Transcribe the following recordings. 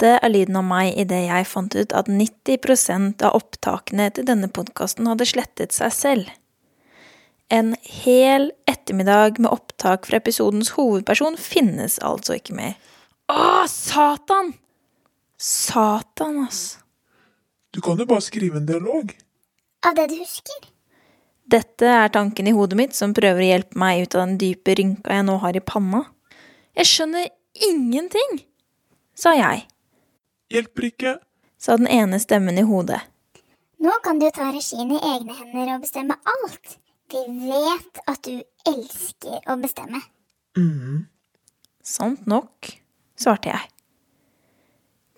Dette er lyden av meg idet jeg fant ut at 90% av opptakene til denne podkasten hadde slettet seg selv. En hel ettermiddag med opptak fra episodens hovedperson finnes altså ikke mer. Å, satan! Satan, ass. Du kan jo bare skrive en dialog. Av det du husker? Dette er tanken i hodet mitt som prøver å hjelpe meg ut av den dype rynka jeg nå har i panna. Jeg skjønner ingenting, sa jeg, Hjelper ikke. sa den ene stemmen i hodet. Nå kan du ta regien i egne hender og bestemme alt. Vi vet at du elsker å bestemme. mm. Sant nok, svarte jeg.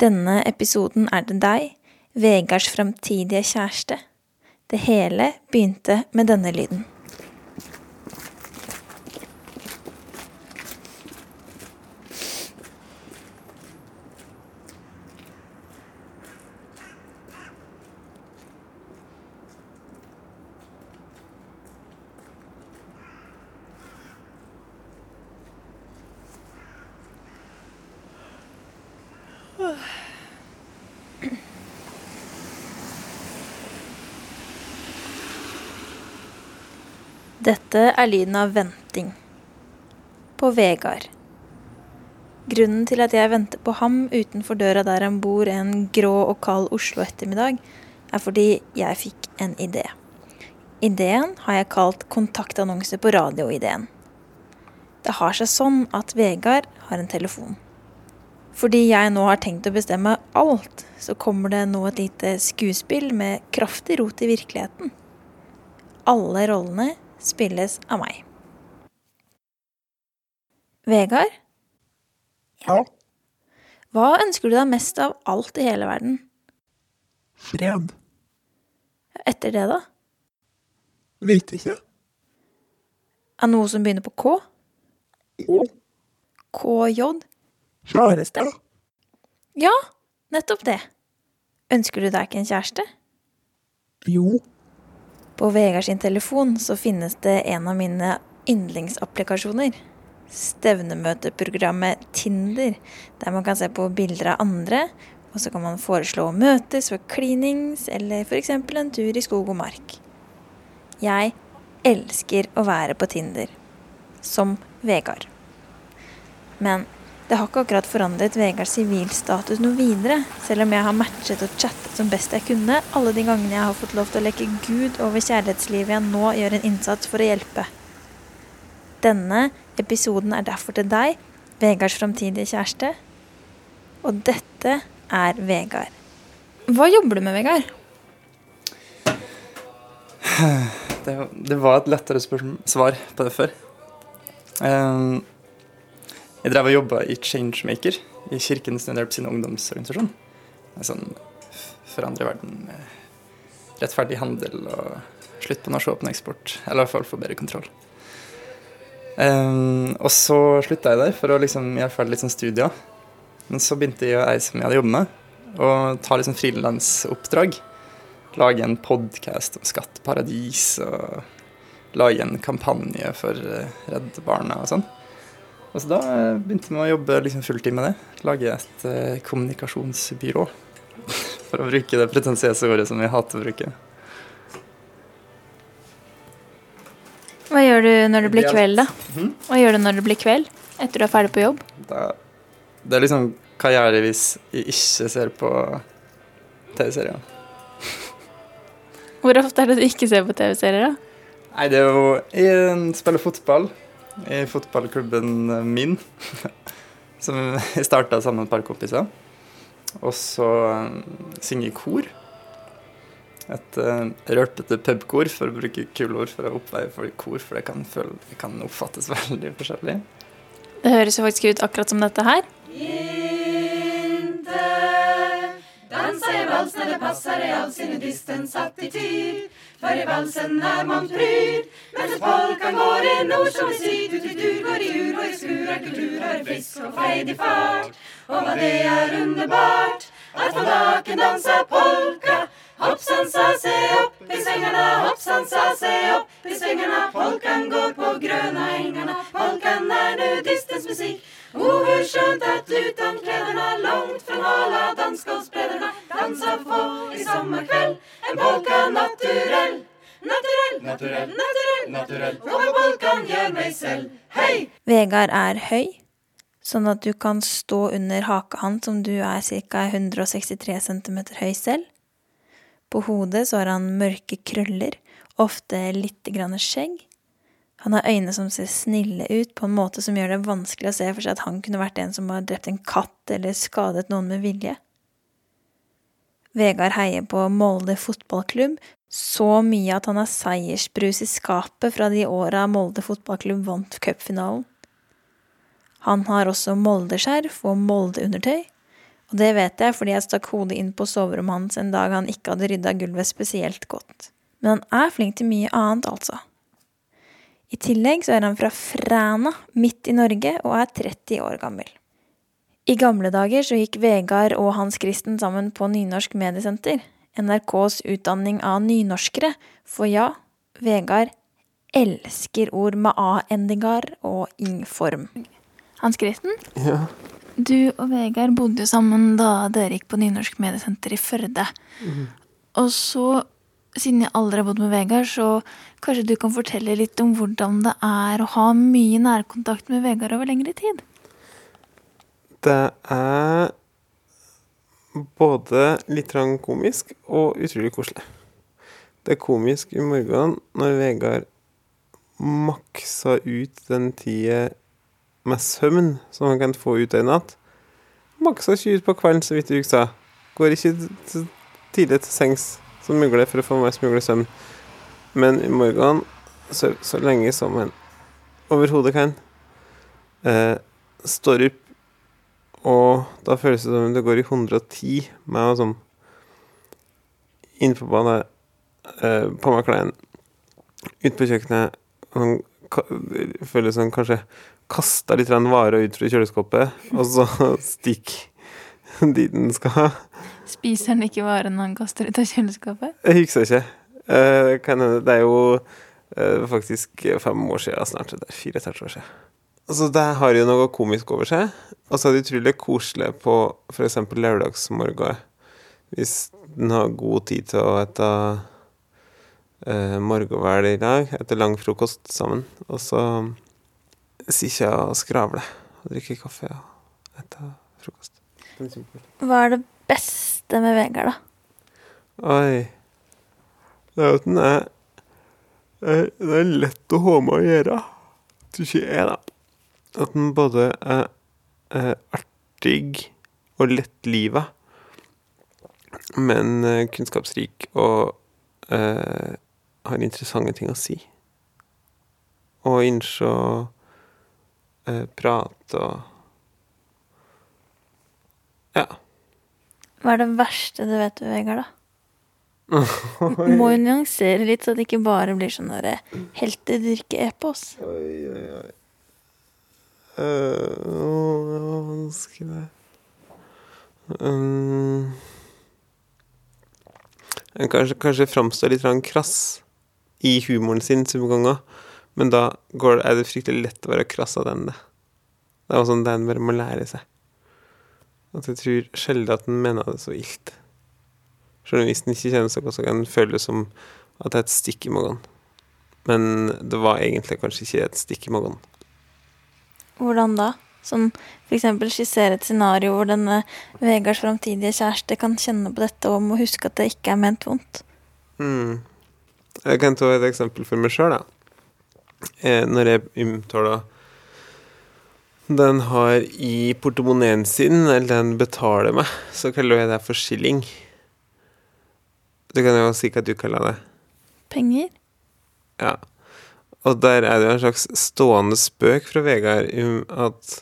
Denne episoden er det deg, Vegards framtidige kjæreste. Det hele begynte med denne lyden. Dette er lyden av venting. På Vegard. Grunnen til at jeg venter på ham utenfor døra der han bor en grå og kald Oslo ettermiddag, er fordi jeg fikk en idé. Ideen har jeg kalt kontaktannonse på radioideen. Det har seg sånn at Vegard har en telefon. Fordi jeg nå har tenkt å bestemme alt, så kommer det nå et lite skuespill med kraftig rot i virkeligheten. Alle rollene spilles av meg. Vegard, Ja. hva ønsker du deg mest av alt i hele verden? Fred. Etter det, da? Vet ikke. Av noe som begynner på K? Jo. KJ? Kjæreste. Ja, nettopp det. Ønsker du deg ikke en kjæreste? Jo. På Vegard sin telefon så finnes det en av mine yndlingsapplikasjoner. Stevnemøteprogrammet Tinder, der man kan se på bilder av andre, og så kan man foreslå å møtes for klinings, eller f.eks. en tur i skog og mark. Jeg elsker å være på Tinder. Som Vegard. Men det har ikke akkurat forandret Vegards sivilstatus noe videre, selv om jeg har matchet og chattet som best jeg kunne alle de gangene jeg har fått lov til å leke Gud over kjærlighetslivet jeg nå gjør en innsats for å hjelpe. Denne episoden er derfor til deg, Vegards framtidige kjæreste. Og dette er Vegard. Hva jobber du med, Vegard? Det, det var et lettere svar på det før. Ehm, jeg drev og jobba i Changemaker, i Kirkens Nødhjelp sin ungdomsorganisasjon. En sånn forandre verden med rettferdig handel og slutt på norsk åpeneksport. Eller i hvert fall få bedre kontroll. Um, og så slutta jeg der for å liksom gjøre ferdig litt sånn studier. Men så begynte jeg, ei som jeg hadde jobbet med, å ta litt sånn frilansoppdrag lage en podkast om skatteparadis og lage en kampanje for eh, Redd Barna og sånn. Og så da eh, begynte vi å jobbe liksom fulltid med det. Lage et eh, kommunikasjonsbyrå. For å bruke det pretensiøse ordet som vi hater å bruke. Hva gjør du når det blir kveld, da? Mhm. Hva gjør du når det blir kveld? Etter du er ferdig på jobb? Da, det er liksom hva gjør jeg hvis jeg ikke ser på TV-serier? Hvor ofte er det du ikke ser på TV-serier, da? Nei, det er jo Jeg spiller fotball i fotballklubben min. som jeg starta sammen med et par kompiser. Og så eh, synge i kor. Et uh, rølpete pubkor, for å bruke kule ord for å oppveie for kor, for det kan, føle, det kan oppfattes veldig forskjellig. Det høres jo faktisk ut akkurat som dette her. Vals när det passar i all sin distens attityd. För i valsen är man pryd Medan polkan går i nord som i syd. Ut i dur går i ur och i skur är kultur är frisk och frejdig fart. Och vad det är underbart Att få naken dansa polka. Hoppsan sa se opp i svängarna Hoppsan sa se opp i svängarna Polkan går på gröna Vegard er høy, sånn at du kan stå under haka hans som du er ca. 163 cm høy selv. På hodet så har han mørke krøller, ofte litt grann skjegg. Han har øyne som ser snille ut på en måte som gjør det vanskelig å se for seg at han kunne vært en som har drept en katt eller skadet noen med vilje. Vegard heier på Molde fotballklubb så mye at han har seiersbrus i skapet fra de åra Molde fotballklubb vant cupfinalen. Han har også Molde-skjerf og Molde-undertøy, og det vet jeg fordi jeg stakk hodet inn på soverommet hans en dag han ikke hadde rydda gulvet spesielt godt. Men han er flink til mye annet, altså. I tillegg så er han fra Fræna, midt i Norge, og er 30 år gammel. I gamle dager så gikk Vegard og Hans Kristen sammen på Nynorsk mediesenter, NRKs utdanning av nynorskere, for ja, Vegard elsker ord med a-endigar og ing-form. Hans Kristen, Ja. du og Vegard bodde jo sammen da dere gikk på Nynorsk mediesenter i Førde. Og så, siden jeg aldri har bodd med Vegard, så kanskje du kan fortelle litt om hvordan det er å ha mye nærkontakt med Vegard over lengre tid? Det er både litt komisk og utrolig koselig. Det er komisk i morgen når Vegard maksa ut den tida med søvn som han kan få ut en natt. Maksa ikke ut på kvelden, så vidt jeg sa. Går ikke tidlig til sengs som mugler for å få mest mulig søvn. Men i morgen, så, så lenge som en overhodet kan, eh, står opp og da føles det som om det går i 110 med å sånn innpå bane, eh, på meg klærne, ut på kjøkkenet sånn, Føles som kanskje kasta litt varer ut fra kjøleskapet, og så stikk dit den skal. Spiser han ikke varene han kaster ut av kjøleskapet? Jeg husker ikke. Eh, det kan hende. Det er jo eh, faktisk fem år siden snart. Det er fire et halvt år siden. Altså, det har jo noe komisk over seg. Og så er det utrolig koselig på f.eks. lørdagsmorgen. Hvis en har god tid til å ete eh, i dag, etter lang frokost sammen. Og så sitter jeg og skravle og drikke kaffe og spise frokost. Hva er det beste med Vegard, da? Oi. Det er jo at den er Det er lett å ha med å gjøre. Syns jeg, da. At den både er, er artig og lettliva, men eh, kunnskapsrik og eh, har interessante ting å si. Og innse å eh, prate og Ja. Hva er det verste du vet Vegard, da? Må jo nyansere litt, så det ikke bare blir sånn derre heltedyrke-epos. Oi, oi, oi. Uh, det var vanskelig. Um, kanskje, kanskje framstår litt krass i humoren sin noen ganger, men da går, er det fryktelig lett å være krass av den. Det Det er sånn den en bare må lære seg. At jeg tror sjelden at den mener det så ilt. Selv om hvis den ikke kjenner seg godt, så kan den føle som at det er et stikk i magen. Men det var egentlig kanskje ikke et stikk i magen. Hvordan da? Sånn eksempel skissere et scenario hvor denne Vegards framtidige kjæreste kan kjenne på dette og må huske at det ikke er ment vondt. Mm. Jeg kan ta et eksempel for meg sjøl, da. Eh, når jeg omtaler den har i portemoneen sin, eller den betaler meg, så kaller jeg det for skilling. Du kan jo si hva du kaller det. Penger? Ja. Og der er det jo en slags stående spøk fra Vegard at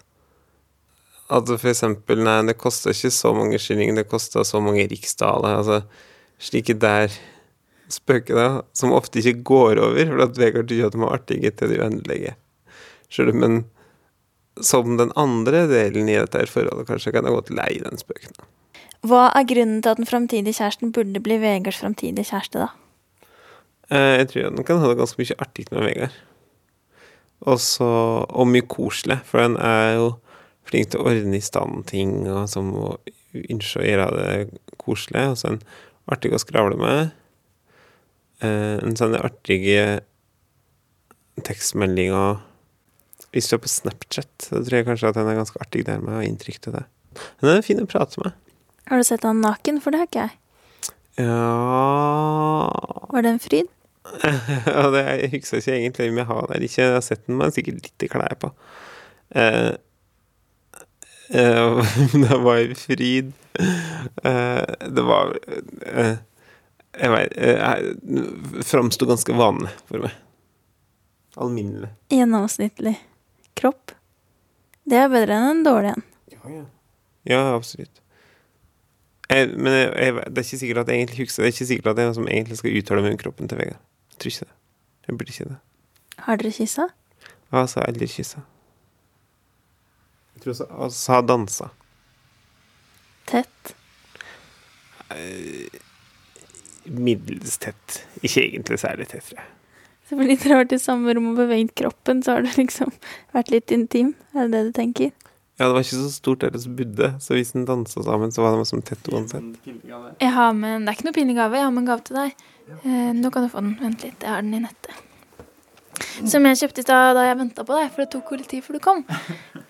at for eksempel Nei, det kosta ikke så mange skillinger, det kosta så mange riksdaler. Altså slike der spøker, da, som ofte ikke går over, for at Vegard tykker at de er artige til det uendelige. Du? Men som den andre delen i dette her forholdet, kanskje kan jeg godt lei den spøken. Hva er grunnen til at den framtidige kjæresten burde bli Vegards framtidige kjæreste, da? Eh, Jeg tror den kan ha det ganske mye artig med Vegard. Også, og mye koselig, for den er jo flink til å ordne i stand ting, og som å ønske å gjøre det koselig. Og så den artig å skravle med. Eh, En sånn artige tekstmeldinger Hvis du er på Snapchat, så tror jeg kanskje at den er ganske artig der med å ha inntrykk til det. Men den er fin å prate med. Har du sett han naken? For det har ikke jeg. Ja Var det en fryd? ja, det, jeg husker ikke egentlig om jeg har det eller ikke. Jeg har sett den, men sikkert litt klær på. Eh, eh, det var en fryd. Eh, det var eh, Jeg vet Det framsto ganske vanlig for meg. Alminnelig. Gjennomsnittlig kropp. Det er bedre enn en dårlig en. Ja, absolutt. Jeg, men jeg, jeg, det er ikke sikkert at jeg egentlig husker Det er ikke sikkert at jeg som egentlig skal uttale meg om kroppen til Vegard. Jeg tror ikke det. Jeg burde ikke det. Har dere kyssa? Ja, så har aldri kyssa. Jeg tror også altså, har dansa. Tett? Middels tett. Ikke egentlig særlig tett, tror jeg. Så fordi dere har vært i samme rom og beveget kroppen, så har du liksom vært litt intim? Er det det du tenker? Ja, det var ikke så stort deres budde, så hvis den dansa sammen, så var det som tett uansett. Jeg har med en, Det er ikke noe pinlig gave, jeg har med en gave til deg. Eh, nå kan du få den. Vent litt, jeg har den i nettet. Som jeg kjøpte i stad da jeg venta på deg, for det tok jo litt tid før du kom.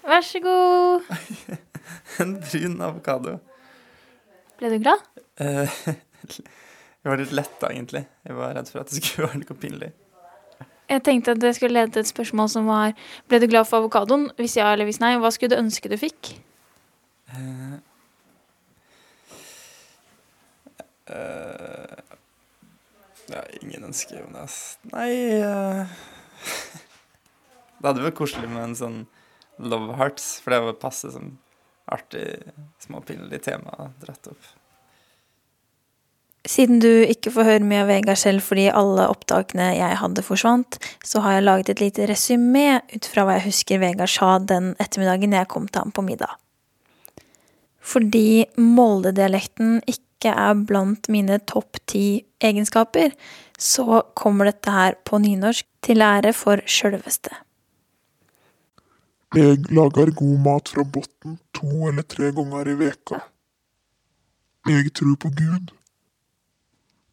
Vær så god. En brun avokado. Ble du glad? Jeg var litt letta, egentlig. Jeg var redd for at det skulle være noe pinlig. Jeg tenkte at det skulle lede til et spørsmål som var Ble du glad for avokadoen? Hvis ja eller hvis nei, hva skulle du ønske du fikk? Uh, eh, ja, ingen ønsker Jonas ass. Nei uh. Det hadde vært koselig med en sånn Love Hearts, for det var passe som artig, småpinlig tema dratt opp. Siden du ikke får høre mye av Vegard selv fordi alle opptakene jeg hadde, forsvant, så har jeg laget et lite resymé ut fra hva jeg husker Vegard sa den ettermiddagen jeg kom til ham på middag. Fordi Molde-dialekten ikke er blant mine topp ti egenskaper, så kommer dette her på nynorsk til ære for sjølveste. Jeg lager god mat fra botten to eller tre ganger i veka. Jeg tror på Gud.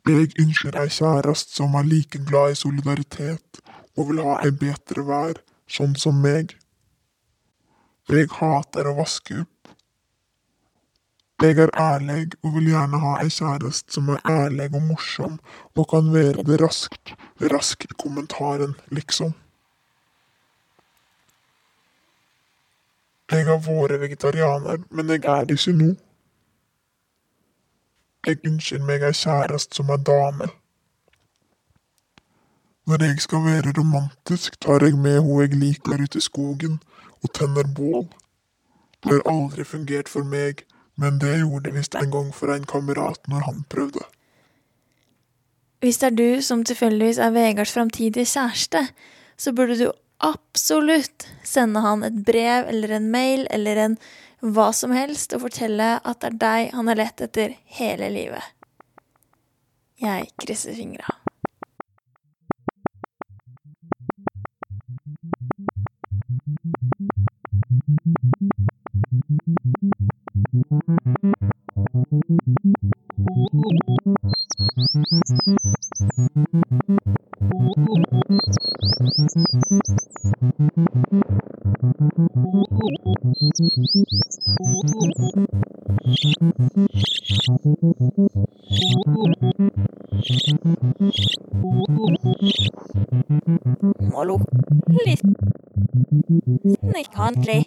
Jeg ønsker ei kjæreste som er like glad i solidaritet og vil ha ei bedre vær, sånn som meg. Jeg hater å vaske opp. Jeg er ærlig og vil gjerne ha ei kjæreste som er ærlig og morsom og kan være det raskt, rask i kommentaren, liksom. Jeg har vært vegetarianer, men jeg er det ikke nå. Jeg ønsker meg ei kjæreste som er dame. Når jeg skal være romantisk, tar jeg med hun jeg liker ut i skogen og tenner bål. Det har aldri fungert for meg, men det gjorde det visst en gang for en kamerat når han prøvde. Hvis det er du som tilfeldigvis er Vegards framtidige kjæreste, så burde du absolutt sende han et brev eller en mail eller en hva som helst og fortelle at det er deg han har lett etter hele livet. Jeg krysser fingra. Må lukke litt Snikhandlig.